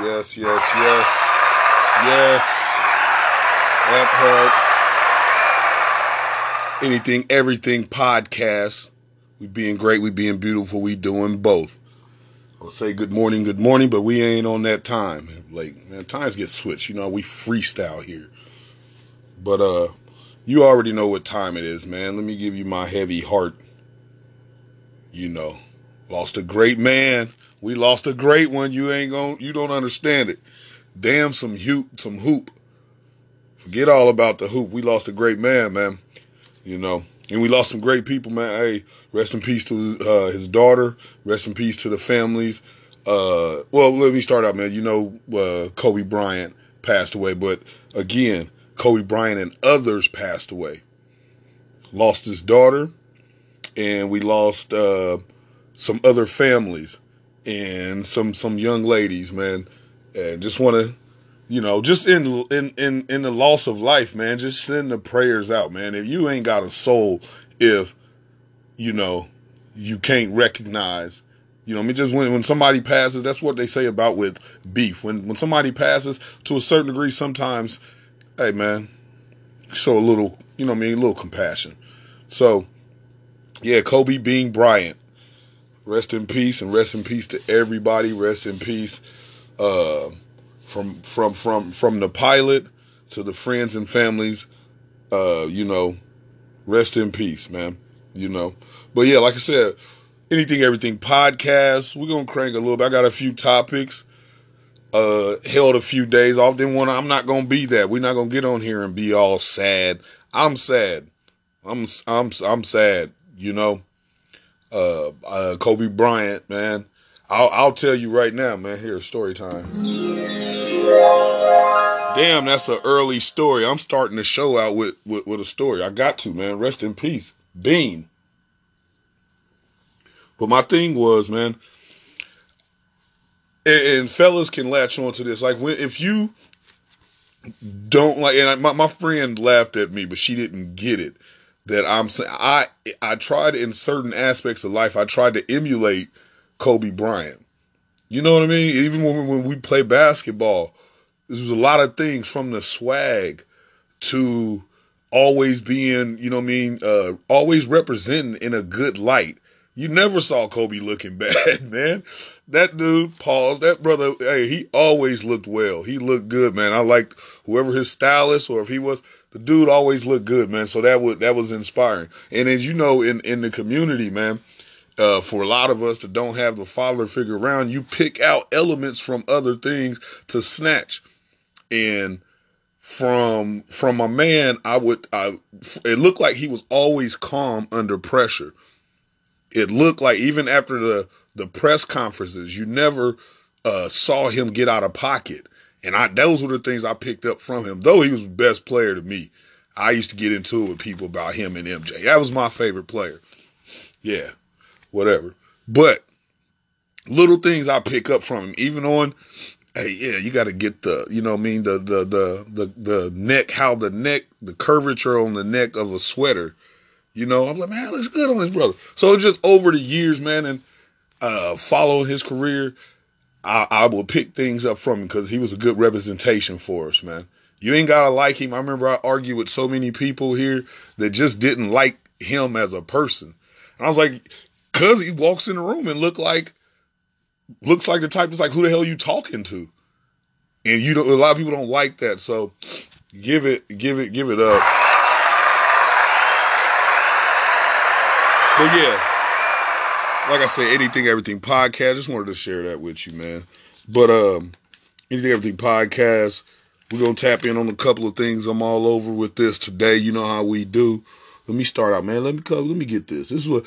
Yes, yes, yes. Yes. Part. Anything, everything podcast. We being great, we being beautiful, we doing both. I'll say good morning, good morning, but we ain't on that time. Like, man, times get switched. You know, we freestyle here. But uh you already know what time it is, man. Let me give you my heavy heart. You know, lost a great man. We lost a great one. You ain't going you don't understand it. Damn some hoop, some hoop. Forget all about the hoop. We lost a great man, man. You know, and we lost some great people, man. Hey, rest in peace to uh, his daughter. Rest in peace to the families. Uh, well, let me start out, man. You know, uh, Kobe Bryant passed away, but again, Kobe Bryant and others passed away. Lost his daughter, and we lost uh, some other families and some some young ladies, man. And just want to, you know, just in in in in the loss of life, man. Just send the prayers out, man. If you ain't got a soul, if you know you can't recognize you know, I mean, just when when somebody passes, that's what they say about with beef. When when somebody passes to a certain degree, sometimes hey man, show a little, you know I mean, a little compassion. So, yeah, Kobe Bean Bryant, rest in peace, and rest in peace to everybody. Rest in peace, uh, from from from from the pilot to the friends and families. Uh, you know, rest in peace, man. You know, but yeah, like I said, anything, everything podcast. We're gonna crank a little bit. I got a few topics uh, held a few days off. Didn't want. I'm not gonna be that. We're not gonna get on here and be all sad. I'm sad. I'm I'm I'm sad. You know, uh, uh, Kobe Bryant, man. I'll I'll tell you right now, man. Here's story time. Damn, that's an early story. I'm starting the show out with, with with a story. I got to, man. Rest in peace, Bean. But my thing was, man, and, and fellas can latch on to this. Like when if you don't like, and I, my my friend laughed at me, but she didn't get it. That I'm saying I I tried in certain aspects of life. I tried to emulate Kobe Bryant. You know what I mean? Even when when we play basketball, there was a lot of things from the swag to always being, you know what I mean, uh, always representing in a good light. You never saw Kobe looking bad, man. That dude, pause. That brother, hey, he always looked well. He looked good, man. I liked whoever his stylist or if he was, the dude always looked good, man. So that would that was inspiring. And as you know, in in the community, man, uh, for a lot of us that don't have the father figure around, you pick out elements from other things to snatch. And from from a man, I would I it looked like he was always calm under pressure it looked like even after the the press conferences, you never uh, saw him get out of pocket. And I those were the things I picked up from him. Though he was the best player to me, I used to get into it with people about him and MJ. That was my favorite player. Yeah, whatever. But little things I pick up from him, even on hey, yeah, you got to get the, you know, what I mean, the, the the the the neck, how the neck, the curvature on the neck of a sweater you know, I'm like, man, looks good on his brother. So just over the years, man, and uh, following his career, I, I will pick things up from him because he was a good representation for us, man. You ain't gotta like him. I remember I argued with so many people here that just didn't like him as a person. And I was like, cause he walks in the room and look like looks like the type that's like, who the hell you talking to? And you don't a lot of people don't like that. So give it, give it, give it up. But yeah, like I said, anything, everything podcast. Just wanted to share that with you, man. But um, anything, everything podcast. We're gonna tap in on a couple of things. I'm all over with this today. You know how we do. Let me start out, man. Let me let me get this. This is what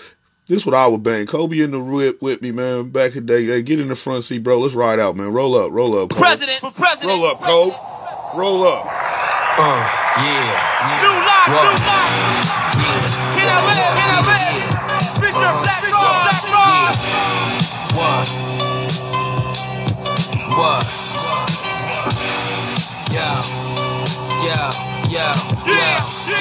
this is what I would bang. Kobe in the whip with me, man. Back in the day, hey, get in the front seat, bro. Let's ride out, man. Roll up, roll up, Cole. President, president, roll up, Cole. Roll up. Uh, yeah, yeah. New life, new life. Yeah. Can I live? Can I live? Bishop uh, Black What? Yo. Yo, yo, yo,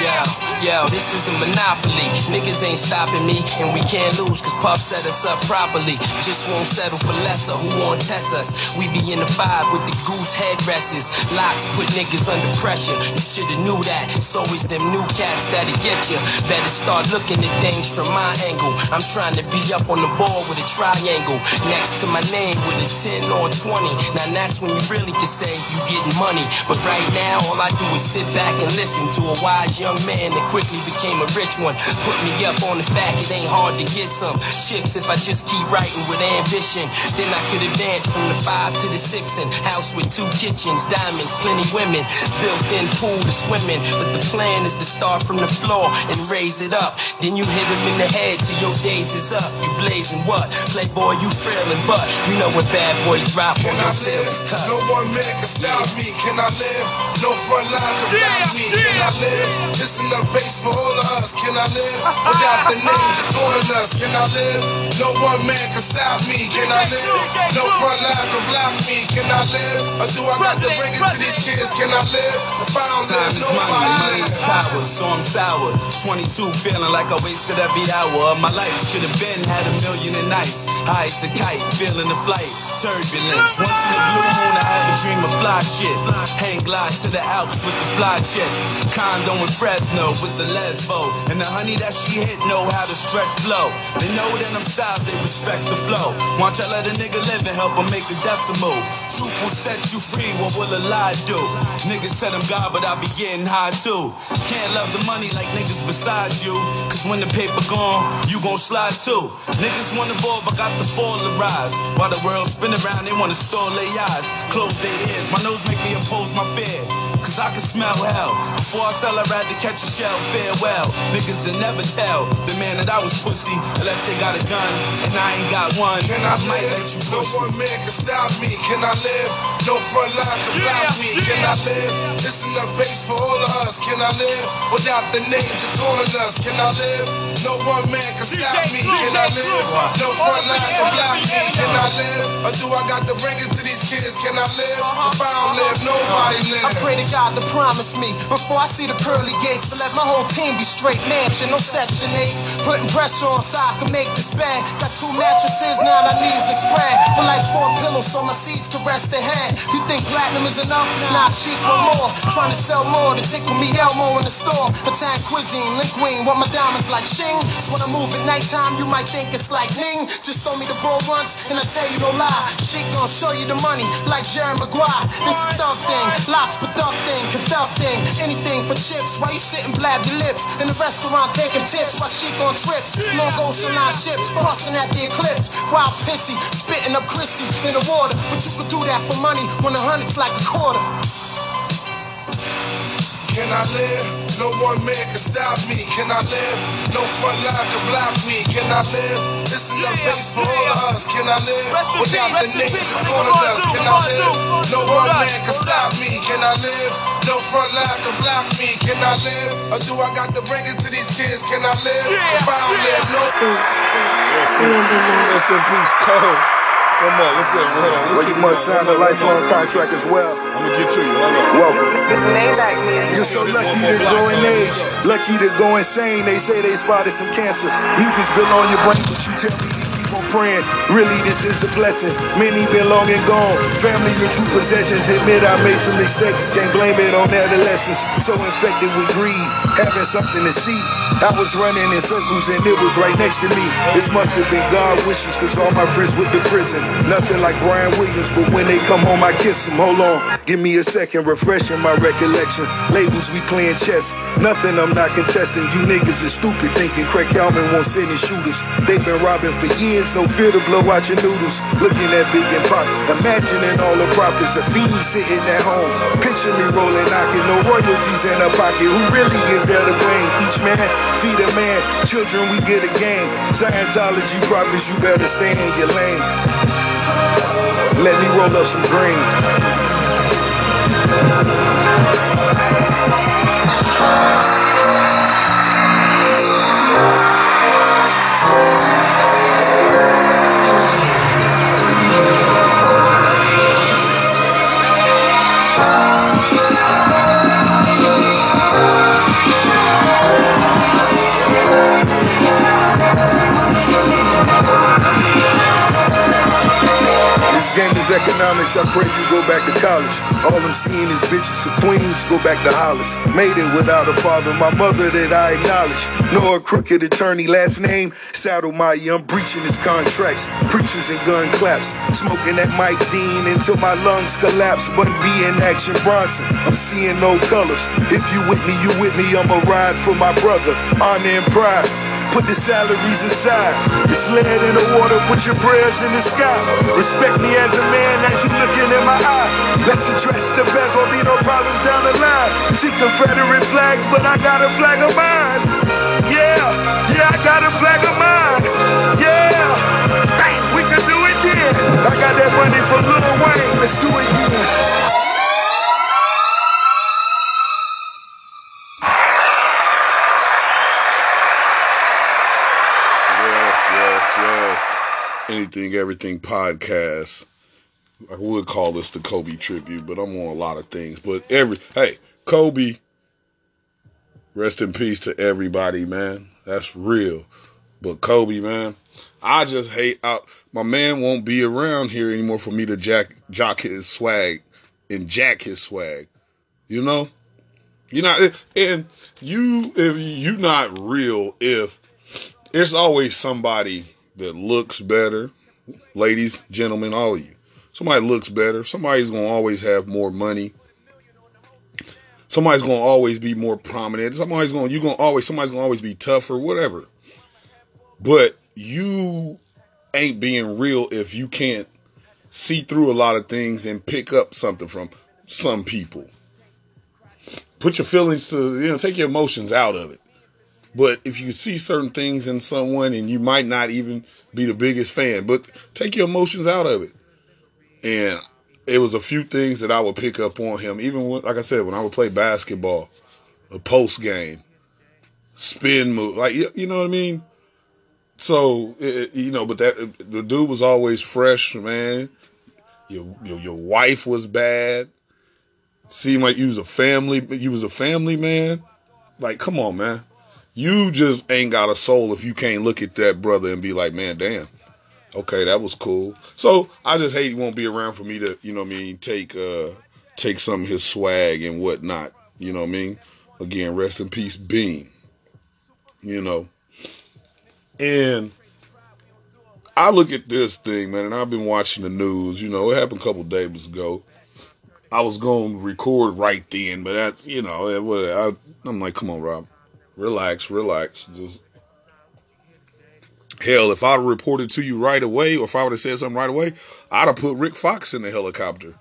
yo, yo, this is a monopoly. Niggas ain't stopping me, and we can't lose, cause Puff set us up properly. Just won't settle for lesser, who won't test us? We be in the five with the goose headrests. Locks put niggas under pressure. You should've knew that. It's always them new cats that'll get you. Better start looking at things from my angle. I'm trying to be up on the board with a triangle next to my name with a 10 or 20. Now that's when you really can say you getting money. But right now, all I do is sit back and listen to a wise young man that quickly became a rich one. Put me up on the fact it ain't hard to get some chips if I just keep writing with ambition. Then I could advance from the five to the six and house with two kitchens, diamonds, plenty women, built-in pool to swim in. But the plan is to start from the floor and raise it up. Then you hit him in the head till your days is up. You blazing what? Playboy, you frailing, but you know when bad boy drop Can on I your sales is live? cut. No one man can stop me. Can I live? No front line can block me. Can I live? This is the base for all of us. Can I live? Without the names calling us. Can I live? No one man can stop me. Can I live? No front line can block me. Can I live? Or do I got to bring it to these kids? Can I live? If I don't Time live, is money, nobody money is lives. power, so I'm sour. 22, feeling like I wasted every hour of my life. Should have been had a million and nights. High as a kite, feeling the flight. Turbulence. Once in a blue moon, I have a dream of fly shit. Hang glide to the Alps with the fly chick. Condo in Fresno with the lesbo. And the honey that she hit know how to stretch flow. They know that I'm they respect the flow. Watch I let a nigga live and help him make a decimal. Truth will set you free, what will a lie do? Niggas said I'm God, but I be getting high too. Can't love the money like niggas beside you. Cause when the paper gone, you gon' slide too. Niggas wanna ball, but got the ball to rise. While the world spin around, they wanna stall their eyes. Close their ears, my nose make me oppose my fear. Cause I can smell hell. Before I sell, I'd rather catch a shell. Farewell. Niggas will never tell the man that I was pussy unless they got a gun and I ain't got one. Can I might live? let you No push me. one man can stop me. Can I live? No front line can block me. Can I live? This is the base for all of us. Can I live? Without the names of calling us. Can I live? No one man can stop me. Can I live? No front line can block me. Can I live? Or do I got to bring it to these kids? Can I live? If I don't live, nobody I pray to God to promise me before I see the pearly gates to let my whole team be straight mansion, no section eight. Putting pressure on so I can make this bag. Got two mattresses, now my knees are spread. With like four pillows so my seats can rest their head. You think platinum is enough? Nah, cheap for more. Trying to sell more to tickle me Elmo in the store. Italian cuisine, linguine, want my diamonds like shing. So when I move at nighttime, you might think it's like Ning. Just throw me the ball once, and I tell you no lie. She gon' show you the money like Jerry Maguire. This is thug thing, locks producting, conducting, anything for chips. Why you sitting blab your lips in the restaurant taking tips while she on trips? Long ocean line ships, busting at the eclipse. Wild pissy, spitting up Chrissy in the water. But you could do that for money when a hundred's like a quarter. Can I live? No one man can stop me. Can I live? No front line can block me. Can I live? This is the base for all of us. Can I live? Without the niggas in front of calling us. Can I live? No one man can stop me. Can I live? No front line can block me. Can I live? Or do I got to bring it to these kids? Can I live? If I don't live, no. Rest in peace, Cole. Come on, let's go. Hold on. Let's Well, you must sign a lifelong contract as well. I'm gonna get to you. Hold on. Welcome. Maybach music. You're so lucky to go in age, lucky to go insane. They say they spotted some cancer. Mucus built on your brain, but you tell me on praying. Really, this is a blessing. Many been long and gone. Family and true possessions. Admit I made some mistakes. Can't blame it on adolescence. So infected with greed, having something to see. I was running in circles and it was right next to me. This must have been God wishes, cause all my friends went to prison. Nothing like Brian Williams, but when they come home, I kiss them. Hold on, give me a second, refreshing my recollection. Labels, we playing chess. Nothing I'm not contesting. You niggas is stupid thinking Craig Kallman won't send his shooters. They've been robbing for years, no fear to blow out your noodles. Looking at Big and Pop, imagining all the profits. Afeni sitting at home. Picture me rolling, knocking, no royalties in her pocket. Who really is there to blame? Each man, feed a man. Children, we get a game. Scientology prophets, you better stay in your lane. Let me roll up some green. Is economics. I pray you go back to college. All I'm seeing is bitches for queens. Go back to Hollis. Made it without a father. My mother that I acknowledge. No a crooked attorney. Last name Saddle my I'm breaching his contracts. Preachers and gun claps. Smoking that Mike Dean until my lungs collapse. But be in action Bronson. I'm seeing no colors. If you with me, you with me. I'ma ride for my brother. Honor and pride. Put the salaries aside. It's lead in the water, put your prayers in the sky. Respect me as a man as you looking in my eye. Let's address the best, won't be no problems down the line. See Confederate flags, but I got a flag of mine. Yeah, yeah, I got a flag of mine. Yeah, we can do it again. I got that money for Lil Wayne. Let's do it again. Anything Everything podcast. I would call this the Kobe tribute, but I'm on a lot of things. But every hey, Kobe, rest in peace to everybody, man. That's real. But Kobe, man, I just hate out. My man won't be around here anymore for me to jack jock his swag and jack his swag. You know, You know and you if you not real if it's always somebody that looks better, ladies, gentlemen, all of you. Somebody looks better. Somebody's gonna always have more money. Somebody's gonna always be more prominent. Somebody's gonna you gonna always somebody's gonna always be tougher, whatever. But you ain't being real if you can't see through a lot of things and pick up something from some people. Put your feelings to you know, take your emotions out of it. But if you see certain things in someone and you might not even be the biggest fan, but take your emotions out of it. And it was a few things that I would pick up on him, even when, like I said, when I would play basketball, a post game, spin move, like you know what I mean. So it, you know, but that the dude was always fresh, man. Your, your your wife was bad. Seemed like you was a family. You was a family man. Like, come on, man you just ain't got a soul if you can't look at that brother and be like, man, damn. Okay, that was cool. So I just hate he won't be around for me to, you know I mean, take uh take some of his swag and whatnot. You know what I mean? Again, rest in peace, Bean. You know. And I look at this thing, man, and I've been watching the news. You know, it happened a couple days ago. I was going to record right then, but that's, you know, I, I'm like, come on, Rob relax, relax. Just hell, if I'd reported to you right away, or if I would have said something right away, I'd have put Rick Fox in the helicopter.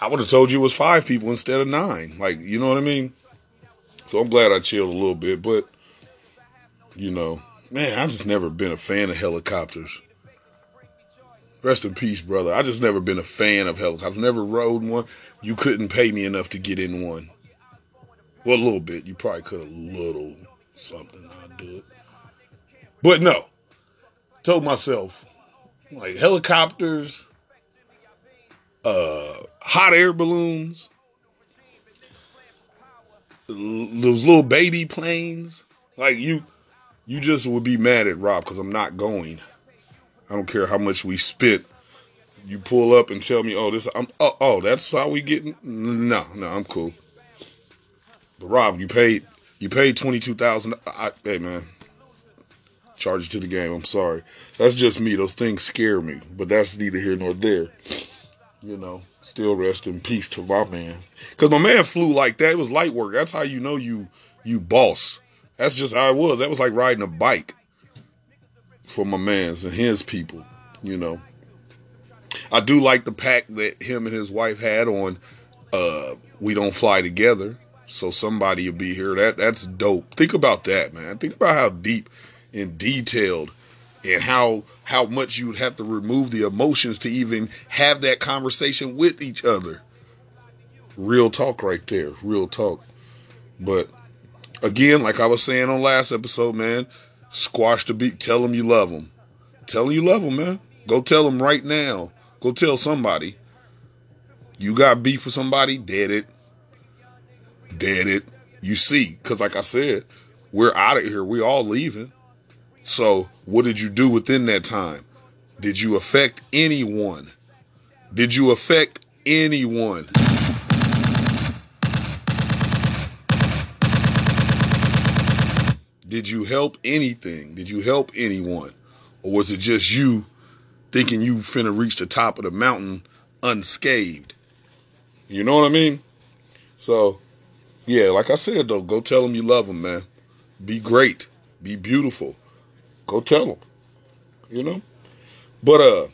I would have told you it was five people instead of nine. Like, you know what I mean? So I'm glad I chilled a little bit, but you know, man, I just never been a fan of helicopters. Rest in peace, brother. I just never been a fan of helicopters. Never rode one. You couldn't pay me enough to get in one. Well, a little bit. You probably could have little something. I'd do it. But no. Told myself, like helicopters, uh, hot air balloons, those little baby planes. Like you, you just would be mad at Rob because I'm not going. I don't care how much we spent. You pull up and tell me, oh, this, I'm, oh, oh, that's how we getting. No, no, I'm cool. But Rob, you paid you paid twenty two thousand. Hey man, charge it to the game. I'm sorry. That's just me. Those things scare me. But that's neither here nor there. You know, still rest in peace to my man. Cause my man flew like that. It was light work. That's how you know you you boss. That's just how it was. That was like riding a bike for my man's and his people. You know. I do like the pack that him and his wife had on uh We Don't Fly Together so somebody will be here. That that's dope. Think about that, man. Think about how deep and detailed and how how much you would have to remove the emotions to even have that conversation with each other. Real talk right there. Real talk. But again, like I was saying on last episode, man, squash the beat. Tell them you love them. Tell them you love them, man. Go tell them right now. Go tell somebody. You got beef with somebody, dead it dead it. You see, because like I said, we're out of here. We all leaving. So what did you do within that time? Did you affect anyone? Did you affect anyone? Did you help anything? Did you help anyone? Or was it just you thinking you finna reach the top of the mountain unscathed? You know what I mean? So, yeah, like I said though, go tell them you love them, man. Be great. Be beautiful. Go tell them. You know? But uh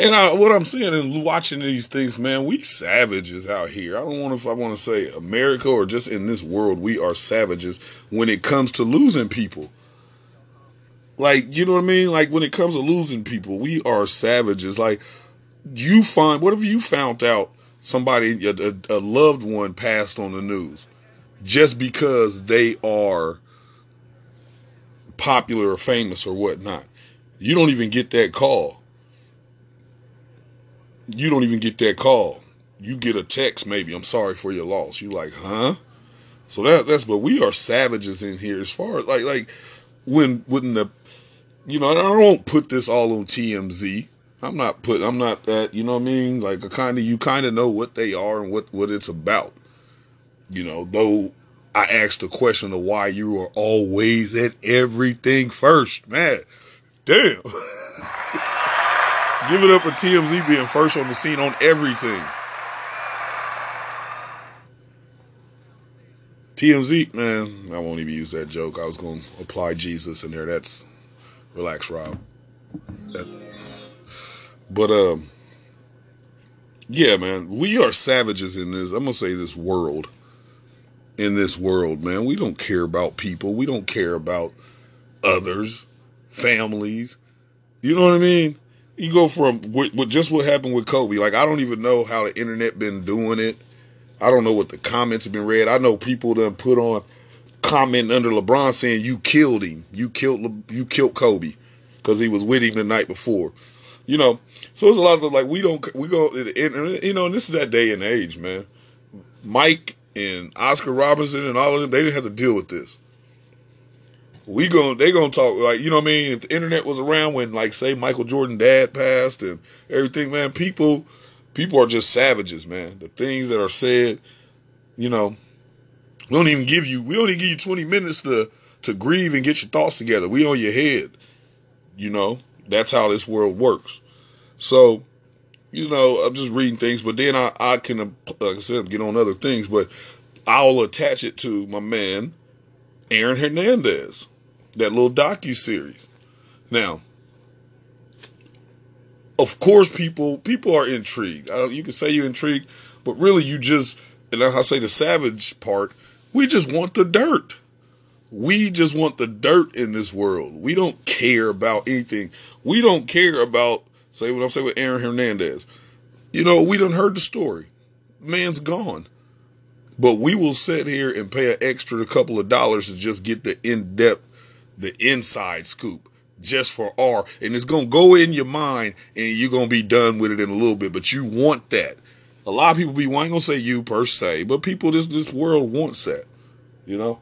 and I, what I'm saying and watching these things, man, we savages out here. I don't want if I want to say America or just in this world, we are savages when it comes to losing people. Like, you know what I mean? Like when it comes to losing people, we are savages. Like you find, what if you found out somebody, a, a, loved one passed on the news just because they are popular or famous or whatnot? You don't even get that call you don't even get that call. You get a text, maybe, I'm sorry for your loss. You like, huh? So that that's but we are savages in here as far as like like when when the you know, I don't put this all on TMZ. I'm not put I'm not that, you know what I mean? Like a kind of you kind of know what they are and what what it's about. You know, though I asked the question of why you are always at everything first. Man, damn. Give it up for TMZ being first on the scene on everything. TMZ, man, I won't even use that joke. I was going to apply Jesus in there. That's relax, Rob. But um, yeah, man, we are savages in this. I'm gonna say this world. In this world, man, we don't care about people. We don't care about others, families. You know what I mean? you go from what, what, just what happened with Kobe. Like I don't even know how the internet been doing it. I don't know what the comments have been read. I know people done put on comment under LeBron saying you killed him. You killed you killed Kobe because he was with him the night before. You know, so it's a lot of like we don't we go you know, and this is that day and age, man. Mike and Oscar Robertson and all of them, they didn't have to deal with this we going they gonna talk like you know what I mean. If the internet was around when like say Michael Jordan dad passed and everything, man, people people are just savages, man. The things that are said, you know, we don't even give you we don't even give you twenty minutes to to grieve and get your thoughts together. We on your head, you know. That's how this world works. So, you know, I'm just reading things, but then I I can uh, like I said get on other things, but I'll attach it to my man Aaron Hernandez that little docu series. Now, of course, people people are intrigued. Uh, you can say you're intrigued, but really, you just and I say the savage part. We just want the dirt. We just want the dirt in this world. We don't care about anything. We don't care about say what I'm saying with Aaron Hernandez. You know, we done heard the story. Man's gone. But we will sit here and pay an extra couple of dollars to just get the in-depth the inside scoop just for R. And it's going to go in your mind and you're going to be done with it in a little bit. But you want that. A lot of people be, well, I ain't going to say you per se, but people, this, this world wants that, you know?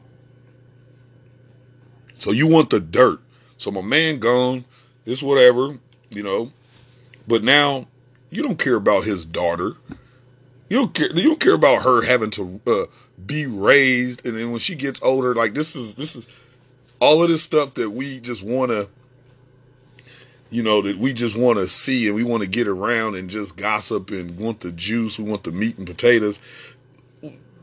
So you want the dirt. So my man gone, this whatever, you know. But now you don't care about his daughter. You don't care. You don't care about her having to uh, be raised, and then when she gets older, like this is this is all of this stuff that we just want to you know that we just want to see and we want to get around and just gossip and want the juice we want the meat and potatoes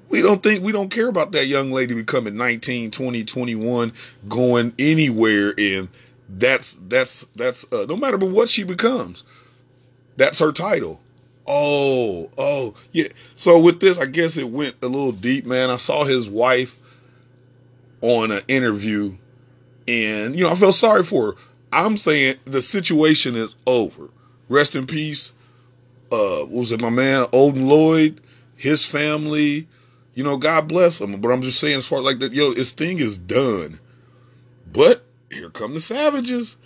we don't think we don't care about that young lady becoming 19 20 21 going anywhere and that's that's that's uh, no matter what she becomes that's her title oh oh yeah so with this i guess it went a little deep man i saw his wife on an interview and, you know, I felt sorry for her. I'm saying the situation is over. Rest in peace. Uh, was it my man Odin Lloyd, his family? You know, God bless them. But I'm just saying, as far like that, yo, this thing is done. But here come the savages.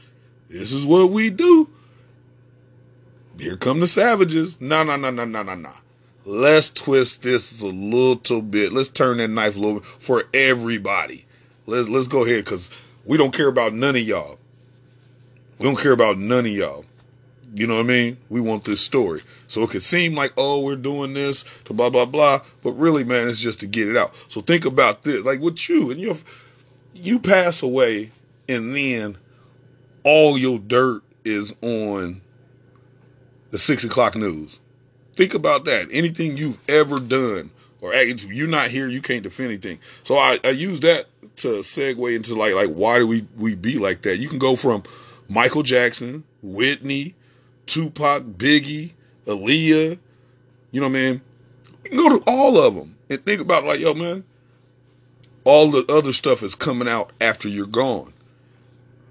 This is what we do. Here come the savages. No, no, no, no, no, no, no. Let's twist this a little bit. Let's turn that knife a little bit for everybody. Let's let's go ahead because we don't care about none of y'all. We don't care about none of y'all. You know what I mean? We want this story. So it could seem like, oh, we're doing this to blah blah blah, but really, man, it's just to get it out. So think about this, like with you and your, you pass away, and then all your dirt is on the six o'clock news. Think about that. Anything you've ever done, or you're not here, you can't defend anything. So I, I use that to segue into like like why do we we be like that? You can go from Michael Jackson, Whitney, Tupac, Biggie, Aaliyah. You know what I mean? You can go to all of them and think about like, yo, man, all the other stuff is coming out after you're gone.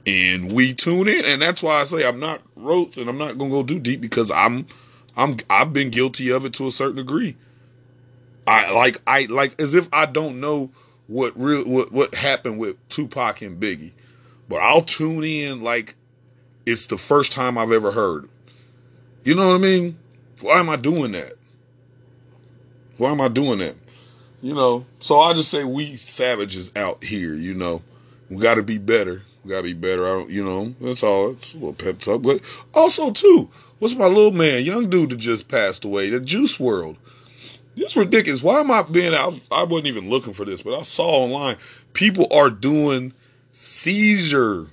And we tune in, and that's why I say I'm not roast and I'm not gonna go too deep because I'm I'm I've been guilty of it to a certain degree. I like I like as if I don't know what real what what happened with Tupac and Biggie. But I'll tune in like it's the first time I've ever heard. You know what I mean? Why am I doing that? Why am I doing that? You know, so I just say we savages out here, you know. We gotta be better. Gotta be better. I don't, you know, that's all. It's a little pep talk. But also too, what's my little man, young dude that just passed away, the Juice WRLD. It's ridiculous. Why am I being out? I wasn't even looking for this, but I saw online people are doing seizure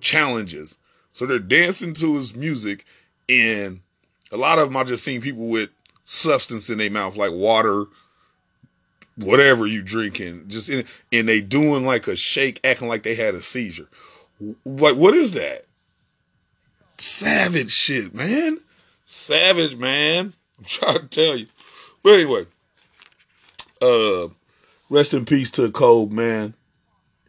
challenges. So they're dancing to his music and a lot of them I just seen people with substance in their mouth, like water, whatever you drinking, just in, and they doing like a shake, acting like they had a seizure. Like, what is that? Savage shit, man. Savage, man. I'm trying to tell you. But anyway, uh, rest in peace to Cold, man.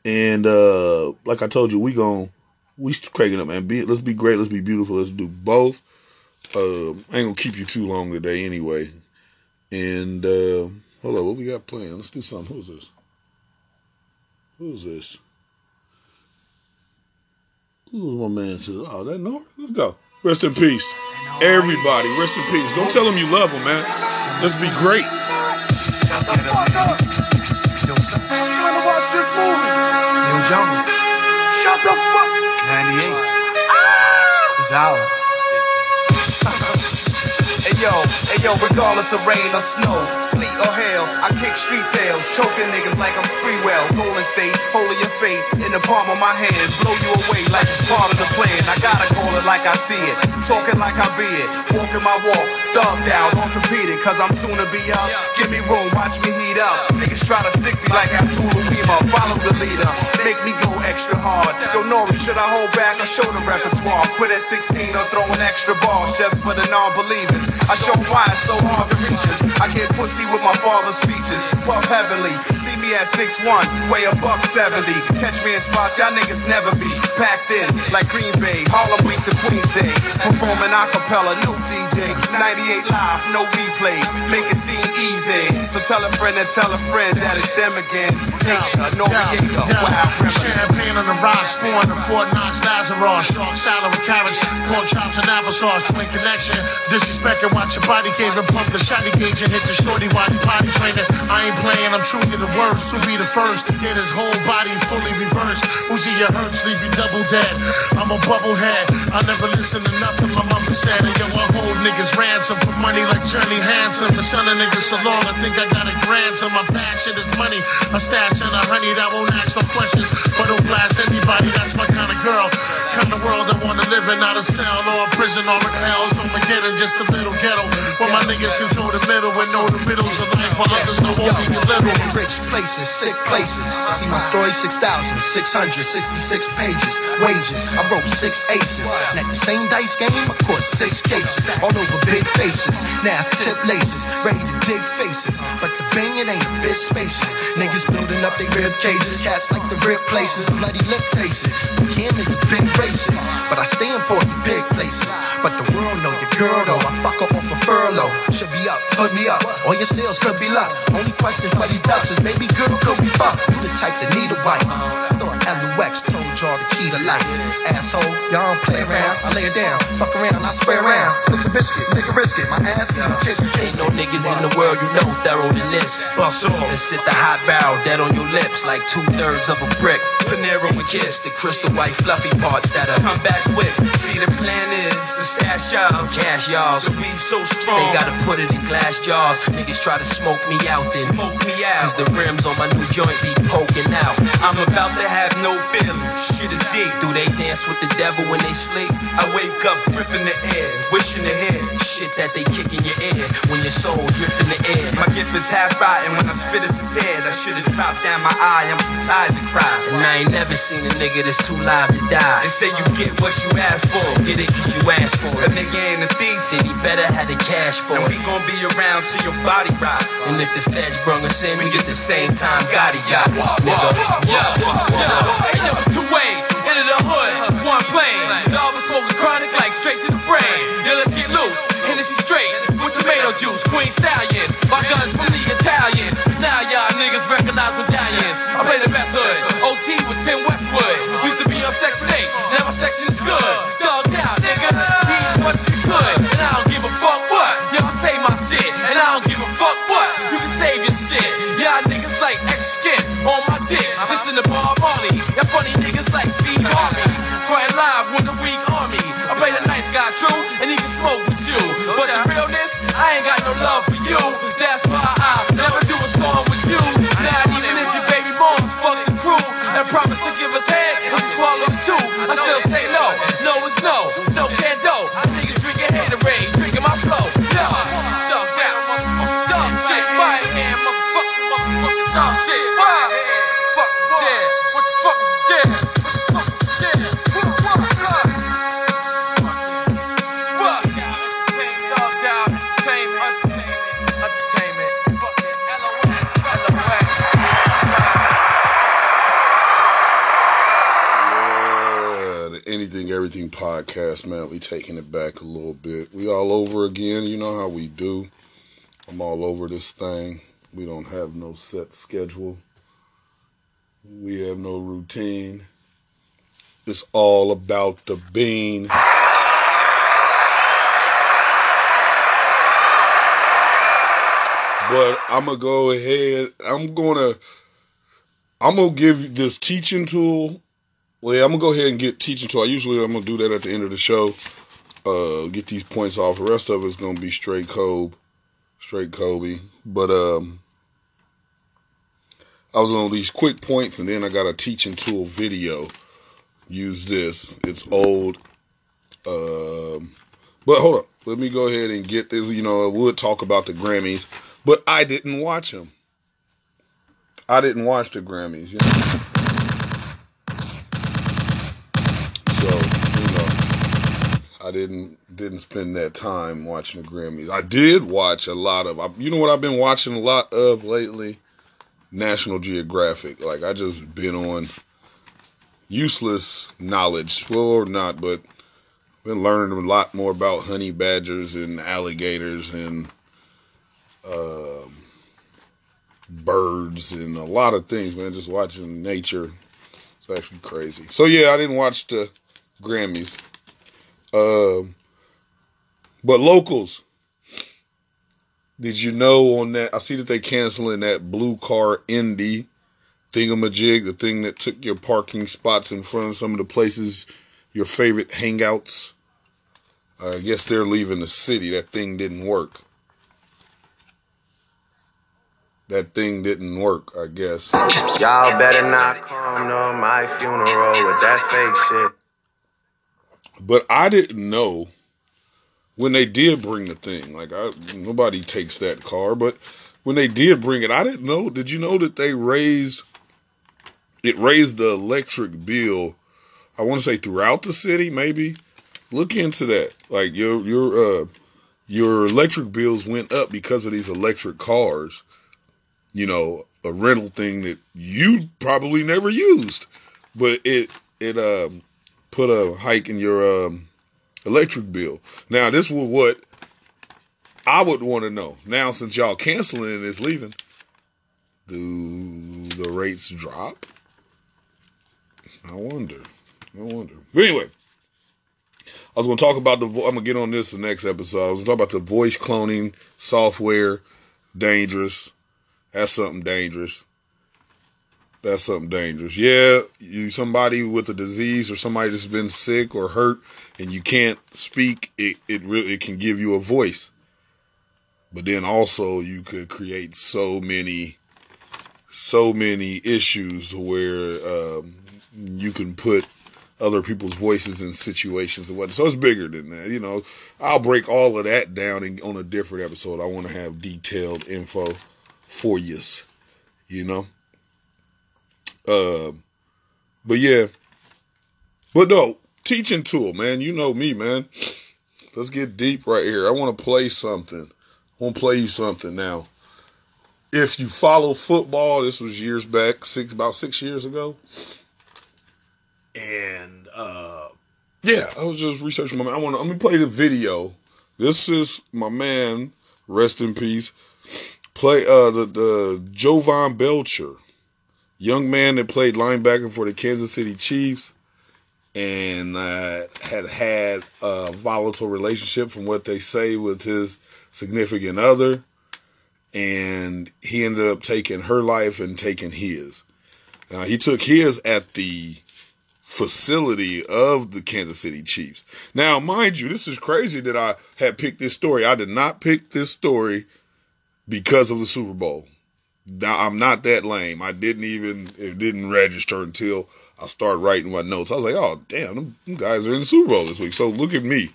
And uh, like I told you, we gon' we cracking up, man. Be, let's be great. Let's be beautiful. Let's do both. Uh, I ain't gonna keep you too long today, anyway. And uh, hold on, what we got playing? Let's do something. Who's this? Who's this? Who's my man? To oh, that Nora. Let's go. Rest in peace, everybody. Rest in peace. Don't tell them you love them, man. Let's be great. Shut the fuck up. Yo, son. Trying to watch this movie. Yo, Johnny. Shut the fuck. 98. Ah! It's ours. Yo, yo, regardless of rain or snow, sleet or hail, I kick street tales, choking niggas like I'm free well. Golden State, holding your faith in the palm of my hand, blow you away like it's part of the plan. I gotta call it like I see it, talking like I be it, walking my walk, thugged out, orthopedic, cause I'm soon to be up. Give me room, watch me heat up. Niggas try to stick me like Abdul Lima, follow the leader, make me go extra hard. Yo, Nori, should I hold back or show the repertoire? Quit at 16 or throwing extra balls just for the non-believers. I show why it's so hard to reach us. I get pussy with my father's features. Puff heavily. See me at 6'1, weigh a buck 70. Catch me in spots y'all niggas never be. Packed in like Green Bay, Harlem Week to Queens Day. Performing acapella, no DJ. 98 live, no replay. Make it seem easy. So tell a friend and tell a friend that it's them again. Nature, Noreaga, wild remedy. Champagne on the rocks, pouring the Fort Knox Lazarus, shark salad with carrots, pork chops and applesauce, twin connection. Disrespect and watch your body cave and pump the shotty gauge and hit the shorty while you potty training. I ain't playing, I'm truly the worst. To be the first to get his whole body fully reversed. Uzi your hurt, sleepy double dead. I'm a bubblehead. I never listen to nothing my mama said. And yo, I hold niggas ransom for money like Johnny Hanson. For of niggas so long, I think I got a grandson. My passion is money. A stash and a honey that won't ask no questions. But don't blast anybody, that's my kind of girl. Kind of world that wanna live in out of cell or a prison or in hell. So I'm getting just a little ghetto. Where my niggas control the middle and know the middles of life. While others know only the little. Rich places, sick places. See my story 6,666 pages. Wages, I wrote six aces. And at the same dice game, I caught six cases. All over big faces. Now it's tip laces. Ready to dig faces. But the banging ain't a spacious. Niggas building up their rib cages. Cats like the rib places. Bloody lip faces. Kim is a big racist. But I stay the big places. But the world know your girl though. I fuck her off a furlough. Should be up, hood me up. All your sales could be luck. Only questions for these dusters. Maybe good could be fuck. You the type that need a wife. Thought LUX told y'all the key to life. Asshole, y'all don't play around. I lay it down, fuck around, I spray around. Nigga biscuit, nigga risk it. My ass is a kid. Ain't no niggas in the world you know thorough than this. Bust off and sit the hot barrel dead on your lips like two thirds of a brick. Panero and kiss the crystal white fluffy parts that I come back with. See the plan is to stash y'all, cash y'all. So be so strong. They gotta put it in glass jars. Niggas try to smoke me out, then smoke me out. Cause the rims on my new joint be poking out. I'm about to have no feelings. Shit is deep. Do they dance with the devil when they sleep? I wake up gripping the air, wishing to hear shit that they kick in your ear when your soul drift in the air. My gift is half rotten when I spit it's a tear. That shit is dropped down my eye. I'm too tired to cry. And I ain't never seen a nigga that's too live to die. They say you get what you ask for. Get it cause you ask for it. A nigga ain't a thief, then he better have the cash for it. And we gon' be around till your body rot. And if the feds brung us in, we get the same time Gotti got. Nigga, yo, two ways. Into the hood, one plane. Smoking chronic like straight to the brain. Yo, let's get loose. Hennessy straight with tomato juice. Queen stallions. My guns from the Italians. Now y'all niggas recognize. I play the best hood. OT with Tim Westwood. Used to be 8. Now section Bob Marley. Y'all funny niggas like Steve how we do. I'm all over this thing. We don't have no set schedule. We have no routine. It's all about the bean. But I'm gonna go ahead. I'm gonna I'm gonna give this teaching tool well, I'm gonna go ahead and get teaching tool. I usually I'm gonna do that at the end of the show. Uh, get these points off. The rest of it's gonna be straight Kobe, straight Kobe. But um, I was on these quick points, and then I got a teaching tool video. Use this. It's old. Um, but hold up. Let me go ahead and get this. You know, I would talk about the Grammys, but I didn't watch them. I didn't watch the Grammys. You know? Didn't didn't spend that time watching the Grammys. I did watch a lot of. You know what I've been watching a lot of lately? National Geographic. Like I just been on useless knowledge, well or not, but been learning a lot more about honey badgers and alligators and um, birds and a lot of things, man. Just watching nature. It's actually crazy. So yeah, I didn't watch the Grammys. Um, but locals. Did you know on that? I see that they canceling that blue car Indy thingamajig, the thing that took your parking spots in front of some of the places, your favorite hangouts. I guess they're leaving the city. That thing didn't work. That thing didn't work, I guess. Y'all better not come to my funeral with that fake shit. But I didn't know when they did bring the thing. Like I, nobody takes that car, but when they did bring it, I didn't know. Did you know that they raised it raised the electric bill? I want to say throughout the city, maybe. Look into that. Like your your uh your electric bills went up because of these electric cars. You know, a rental thing that you probably never used, but it it um put a hike in your um electric bill. Now, this was what I would want to know. Now, since y'all canceling and it's leaving, do the rates drop? I wonder. I wonder. But anyway, I was going to talk about the. Vo- I'm going to get on this the next episode. I was talk about the voice cloning software. Dangerous. That's something dangerous. That's something dangerous. Yeah, you somebody with a disease or somebody that's been sick or hurt and you can't speak. It it really it can give you a voice. But then also you could create so many, so many issues where um, you can put other people's voices in situations and what. So it's bigger than that. You know, I'll break all of that down in, on a different episode. I want to have detailed info for you. You know. Uh, but yeah. But no, teaching tool, man. You know me, man. Let's get deep right here. I want to play something. I want to play you something now. If you follow football, this was years back, six about six years ago. And uh yeah, I was just researching my man. I want to let me play the video. This is my man, rest in peace. Play uh the the Jovan Belcher, young man that played linebacker for the Kansas City Chiefs and uh, had had a volatile relationship from what they say with his significant other and he ended up taking her life and taking his. Uh, he took his at the facility of the Kansas City Chiefs. Now, mind you, this is crazy that I had picked this story. I did not pick this story because of the Super Bowl. I'm not that lame. I didn't even, it didn't register until I started writing my notes. I was like, oh, damn, them, guys are in the Super Bowl this week. So look at me.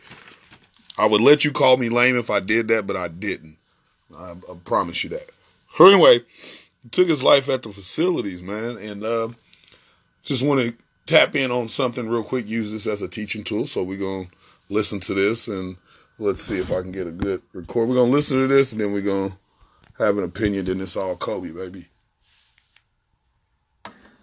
I would let you call me lame if I did that, but I didn't. I, I promise you that. Anyway, took his life at the facilities, man, and uh, just want to tap in on something real quick. Use this as a teaching tool. So we're gonna listen to this and let's see if I can get a good record. We're gonna listen to this and then we're gonna have an opinion. Then it's all Kobe, baby.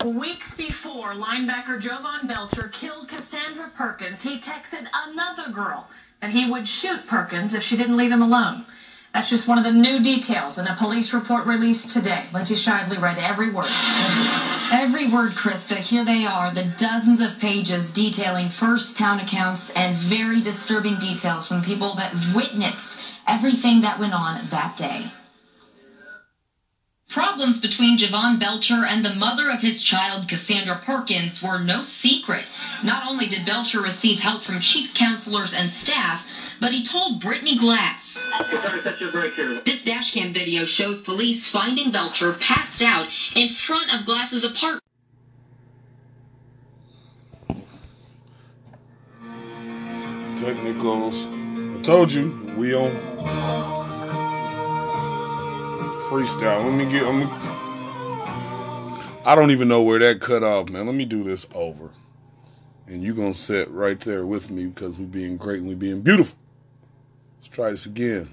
Weeks before linebacker Jovan Belcher killed Cassandra Perkins, he texted another girl that he would shoot Perkins if she didn't leave him alone. That's just one of the new details in a police report released today. Lindsay Shively read every word. Every word, Krista. Here they are, the dozens of pages detailing first town accounts and very disturbing details from people that witnessed everything that went on that day. Problems between Jovan Belcher and the mother of his child, Cassandra Perkins, were no secret. Not only did Belcher receive help from Chiefs counselors and staff, but he told Brittany Glass. This dashcam video shows police finding Belcher passed out in front of Glass's apartment. Technicals. I told you we on freestyle. Let me get. I'm, I don't even know where that cut off, man. Let me do this over, and you gonna sit right there with me because we're being great and we're being beautiful. Let's try this again.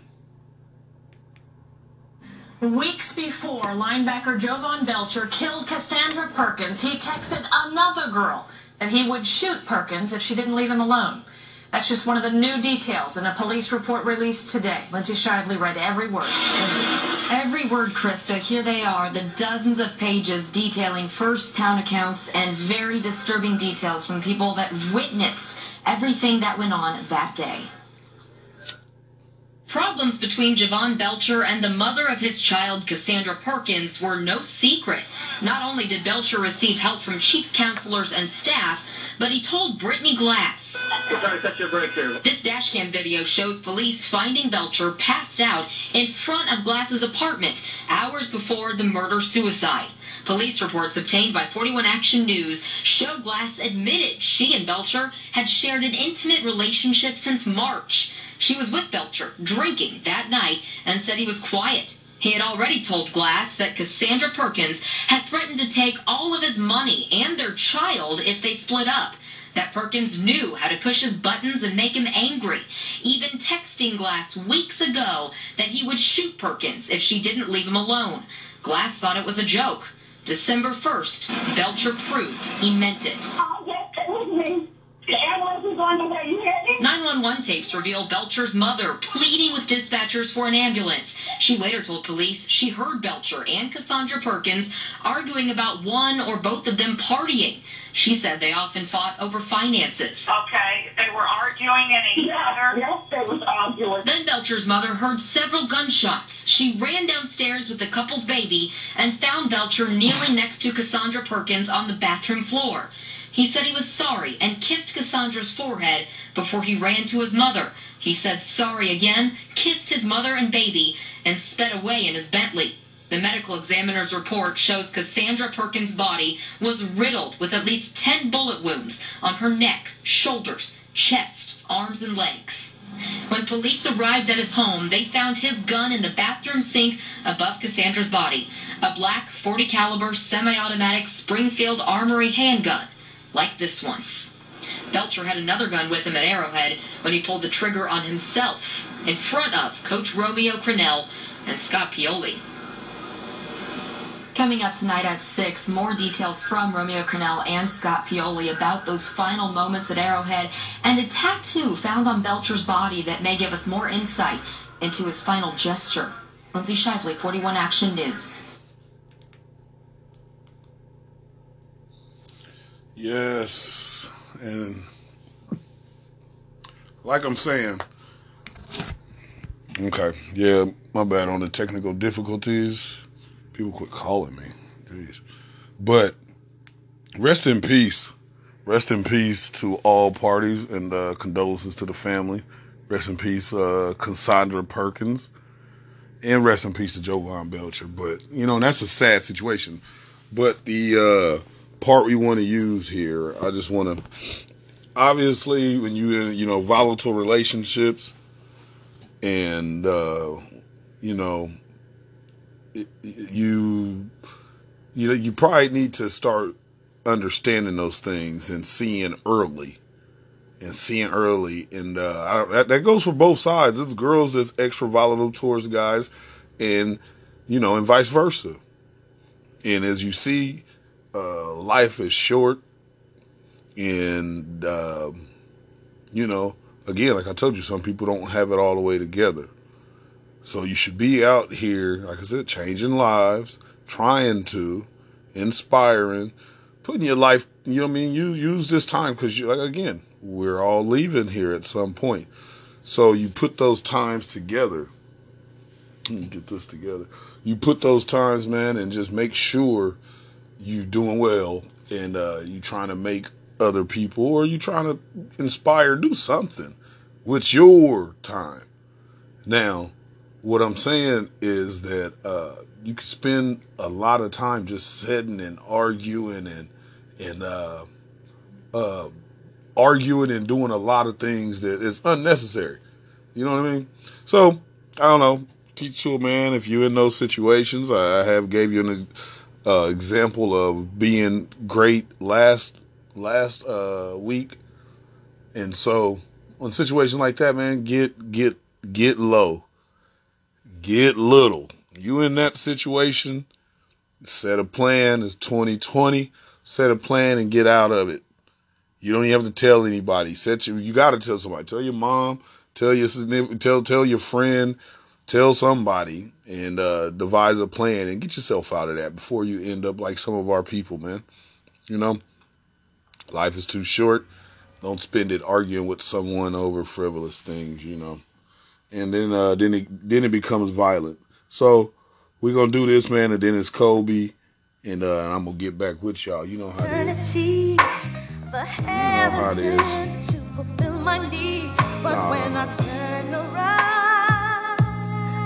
Weeks before linebacker Jovan Belcher killed Cassandra Perkins, he texted another girl that he would shoot Perkins if she didn't leave him alone. That's just one of the new details in a police report released today. Lindsay Shively read every word. Every word, Krista. Here they are, the dozens of pages detailing first town accounts and very disturbing details from people that witnessed everything that went on that day. Problems between Jovan Belcher and the mother of his child, Cassandra Perkins, were no secret. Not only did Belcher receive help from Chiefs counselors and staff, but he told Brittany Glass. This dashcam video shows police finding Belcher passed out in front of Glass's apartment hours before the murder suicide. Police reports obtained by 41 Action News show Glass admitted she and Belcher had shared an intimate relationship since March. She was with Belcher, drinking that night, and said he was quiet. He had already told Glass that Cassandra Perkins had threatened to take all of his money and their child if they split up. That Perkins knew how to push his buttons and make him angry, even texting Glass weeks ago that he would shoot Perkins if she didn't leave him alone. Glass thought it was a joke. December 1st, Belcher proved he meant it. Oh, yes, it was me. The ambulance is on the way. You hear me? 911 tapes reveal Belcher's mother pleading with dispatchers for an ambulance. She later told police she heard Belcher and Cassandra Perkins arguing about one or both of them partying. She said they often fought over finances. Okay, they were arguing and each other. Yes, they was arguing. Then Belcher's mother heard several gunshots. She ran downstairs with the couple's baby and found Belcher kneeling next to Cassandra Perkins on the bathroom floor. He said he was sorry and kissed Cassandra's forehead before he ran to his mother. He said sorry again, kissed his mother and baby, and sped away in his Bentley. The medical examiner's report shows Cassandra Perkins' body was riddled with at least 10 bullet wounds on her neck, shoulders, chest, arms, and legs. When police arrived at his home, they found his gun in the bathroom sink above Cassandra's body, a black 40 caliber semi-automatic Springfield Armory handgun, like this one. Belcher had another gun with him at Arrowhead when he pulled the trigger on himself in front of Coach Romeo Crennel and Scott Pioli. Coming up tonight at 6, more details from Romeo Crennel and Scott Pioli about those final moments at Arrowhead and a tattoo found on Belcher's body that may give us more insight into his final gesture. Lindsay Shively, 41 Action News. Yes, and like I'm saying, okay, yeah, my bad on the technical difficulties. People quit calling me, jeez. But rest in peace, rest in peace to all parties, and uh, condolences to the family. Rest in peace, uh, Cassandra Perkins, and rest in peace to Jovan Belcher. But you know, that's a sad situation. But the uh, part we want to use here. I just want to, obviously, when you in you know volatile relationships, and uh, you know, it, you you know you probably need to start understanding those things and seeing early and seeing early and uh I, that, that goes for both sides it's girls that's extra volatile towards guys and you know and vice versa and as you see uh, life is short, and uh, you know, again, like I told you, some people don't have it all the way together. So you should be out here, like I said, changing lives, trying to, inspiring, putting your life. You know what I mean? You use this time because you, like again, we're all leaving here at some point. So you put those times together. Get this together. You put those times, man, and just make sure you doing well and uh, you trying to make other people or you trying to inspire do something with your time. Now what i'm saying is that uh, you can spend a lot of time just sitting and arguing and and uh, uh, arguing and doing a lot of things that is unnecessary. You know what i mean? So i don't know. Teach you man if you're in those situations. I have gave you an uh, example of being great last last uh, week, and so in a situation like that, man, get get get low, get little. You in that situation, set a plan. It's 2020. Set a plan and get out of it. You don't even have to tell anybody. Set you. You got to tell somebody. Tell your mom. Tell your tell tell your friend tell somebody and uh, devise a plan and get yourself out of that before you end up like some of our people, man. You know, life is too short. Don't spend it arguing with someone over frivolous things, you know. And then uh, then it then it becomes violent. So we're gonna do this, man, and then it's Kobe, and, uh, and I'm gonna get back with y'all. You know how it is. You know how it is. Nah.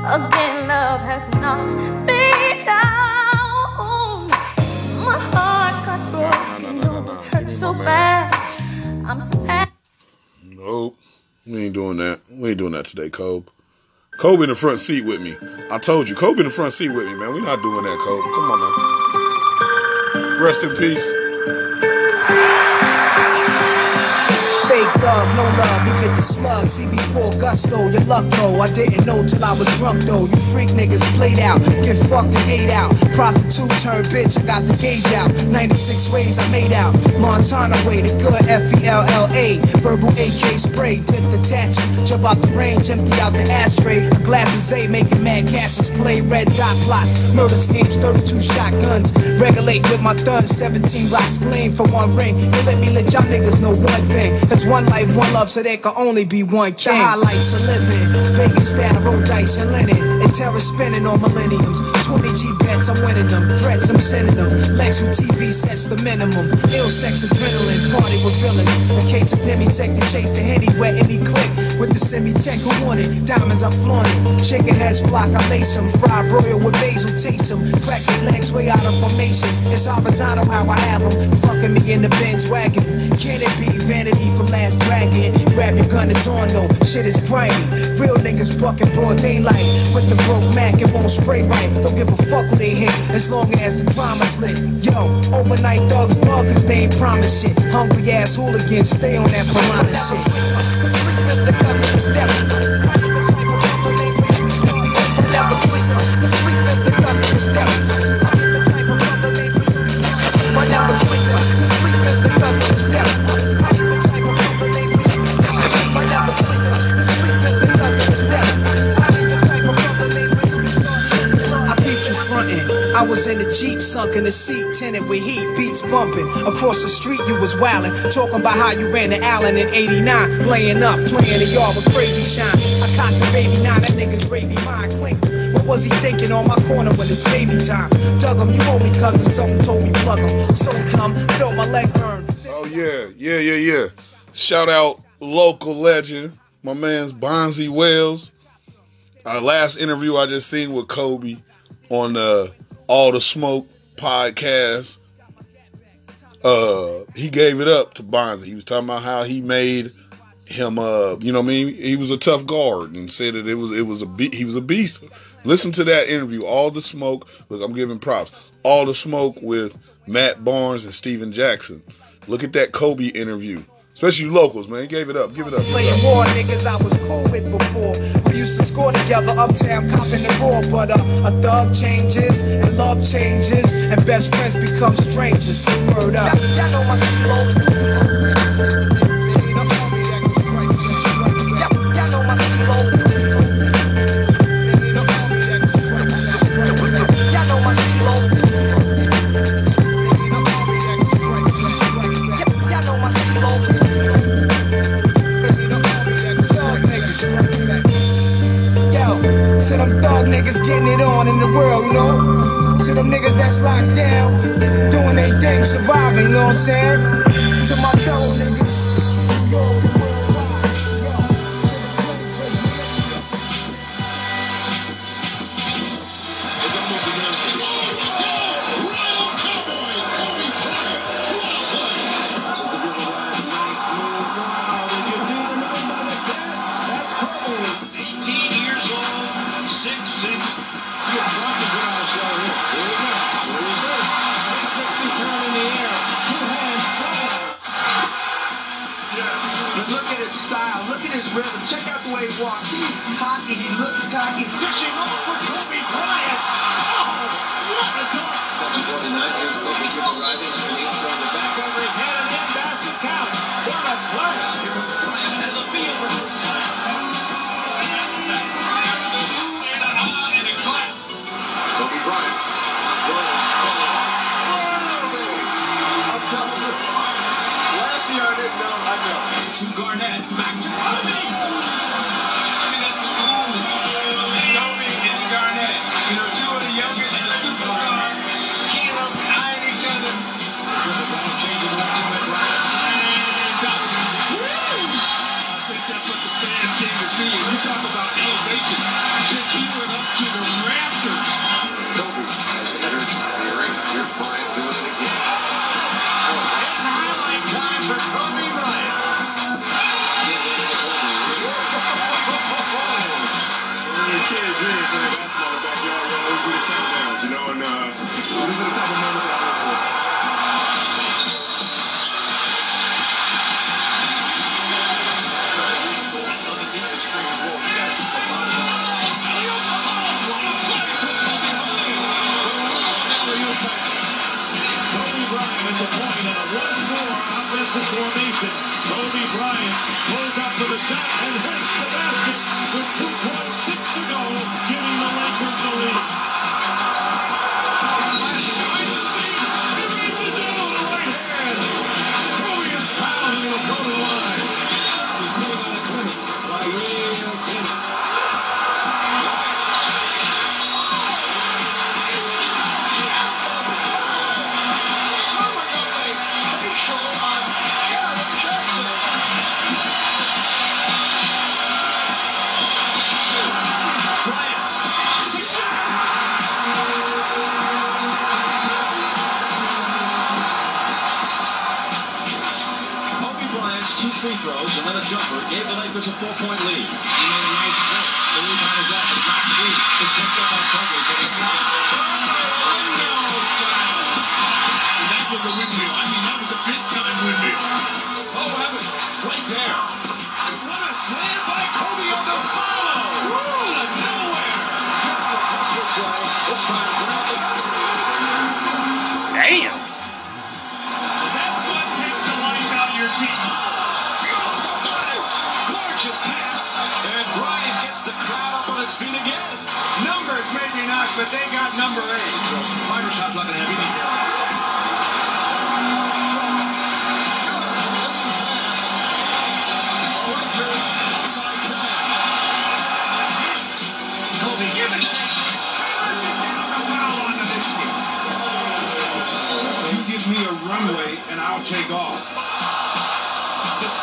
Again, love has not been down. My heart got broken. No, no, no, it hurt so bad. I'm sad. Nope. We ain't doing that. We ain't doing that today, Kobe. Kobe in the front seat with me. I told you, Kobe in the front seat with me, man. we not doing that, Kobe. Come on, man. Rest in peace. Thug, no love, you get the slug. CB4 gusto, your luck though. I didn't know till I was drunk though. You freak niggas played out, get fucked and ate out. Prostitute turned bitch, I got the gauge out. 96 ways I made out. Montana way, the good F E L L A. Verbal AK spray, tip detach, jump out the range, empty out the ashtray. A glass of Z, making mad cashes, play red dot plots, murder schemes, 32 shotguns. Regulate with my thuns, 17 blocks clean for one ring. Let me let y'all niggas know one thing. There's one life, one love, so there can only be one king. The highlights of living, Vegas style, roll dice and linen. And terror spinning on millenniums. 20 G bets, I'm winning them. Threats, I'm sending them. Lex from TV sets the minimum. Ill sex, adrenaline, party with villains. In case of demisec to chase the henny, wet any click. With the semi-tech who want it. Diamonds, I flaunt. Chicken heads flock, I lace them. Fried broil with basil, taste them. Crack their legs way out of formation. It's horizontal how I have them. Fucking me in the Benz wagon. Can it be vanity from last dragon? Grab your gun, it's on though. Shit is grimy. Real niggas bucking broad daylight. With the broke Mac, it won't spray right. Don't give a fuck who they hit, as long as the drama's lit. Yo, overnight thugs bug, they ain't promise shit. Hungry ass hooligans, stay on that piranha shit. The cousin of death. In the Jeep, sunk in the seat, tinted with heat, beats bumping. Across the street, you was wildin', talking about how you ran to Allen in 89, laying up, playing the yard with crazy shine. I cocked the baby nine, that nigga gravy mine clink. What was he thinking on my corner when it's baby time? Dug him, you owe me cousin, something told me plug him. So dumb, felt my leg burn. Oh yeah, yeah, yeah, yeah. Shout out local legend, my man's Bonzi Wells. Our last interview I just seen with Kobe on the All the Smoke podcast. Uh, he gave it up to Bonzi. He was talking about how he made him. Uh, you know, what I mean, he was a tough guard and said that it was it was a be- he was a beast. Listen to that interview. All the smoke. Look, I'm giving props. All the smoke with Matt Barnes and Stephen Jackson. Look at that Kobe interview. Especially you locals, man. He gave it up. Give it up. Playing war niggas I was cool with before. Used to score together uptown, copping the raw. But uh, a thug changes, and love changes, and best friends become strangers. Up. Y'all know my getting it on in the world, you know? To them niggas that's locked down, doing they thing, surviving, you know what I'm saying? To my fellow niggas. Worldwide, Dishing off for Kobe Bryant. gave the Lakers a four-point lead.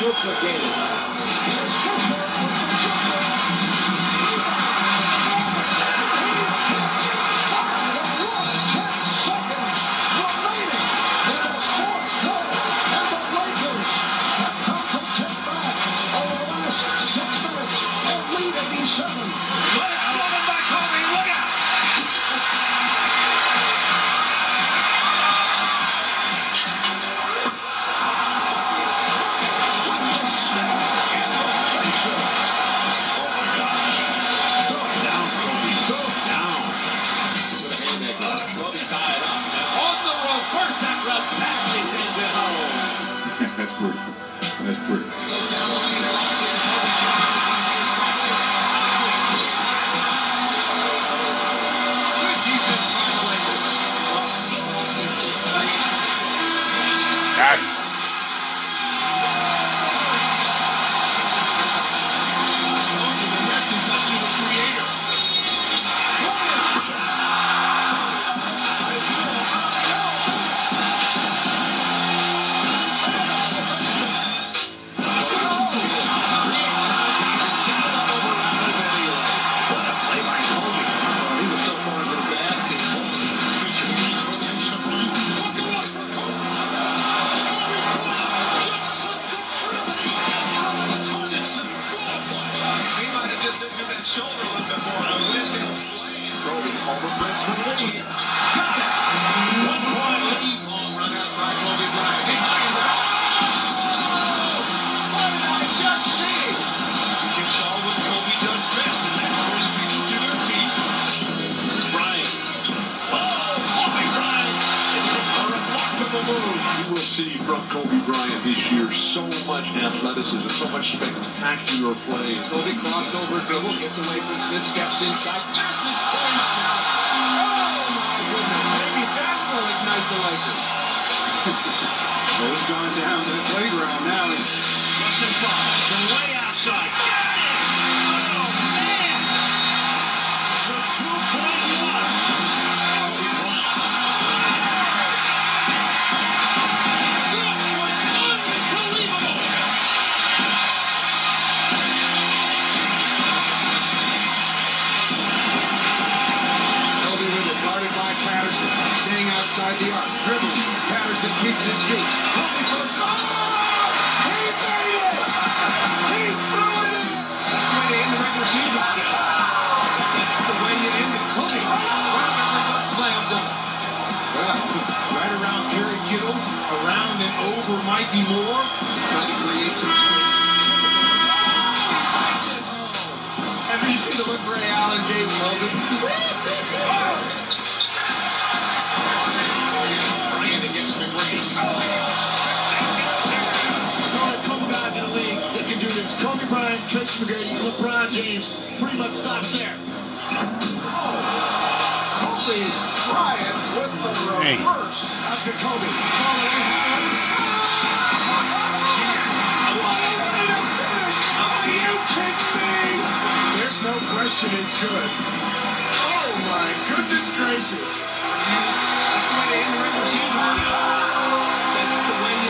Júpiter. Bryant this year so much athleticism, so much spectacular play. Kobe crossover dribble, gets away from Smith, steps inside, passes twice. Oh my goodness, maybe that will ignite the Lakers. They've gone down to the playground now. Less than five, the way outside. leaves his feet. The! He made it! He threw it in! The way end the. That's the way you end it. Right around. Well, right around Kerry Kittle, around and over Mikey Moore. that creates some space. And you see the look Ray Allen gave Logan. Kobe Bryant, Trent McGrady, LeBron James pretty much stops there. Kobe Bryant with the reverse hey. after Kobe. There's no question it's good. Oh my goodness gracious. That's the way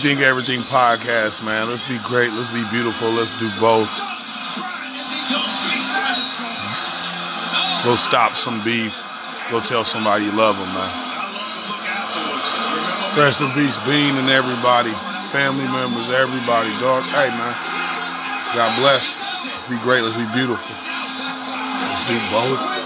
Anything Everything podcast, man. Let's be great. Let's be beautiful. Let's do both. Go stop some beef. Go tell somebody you love them, man. Rest in peace, Bean and everybody, family members, everybody, dog. Hey, man. God bless. Let's be great. Let's be beautiful. Let's do both.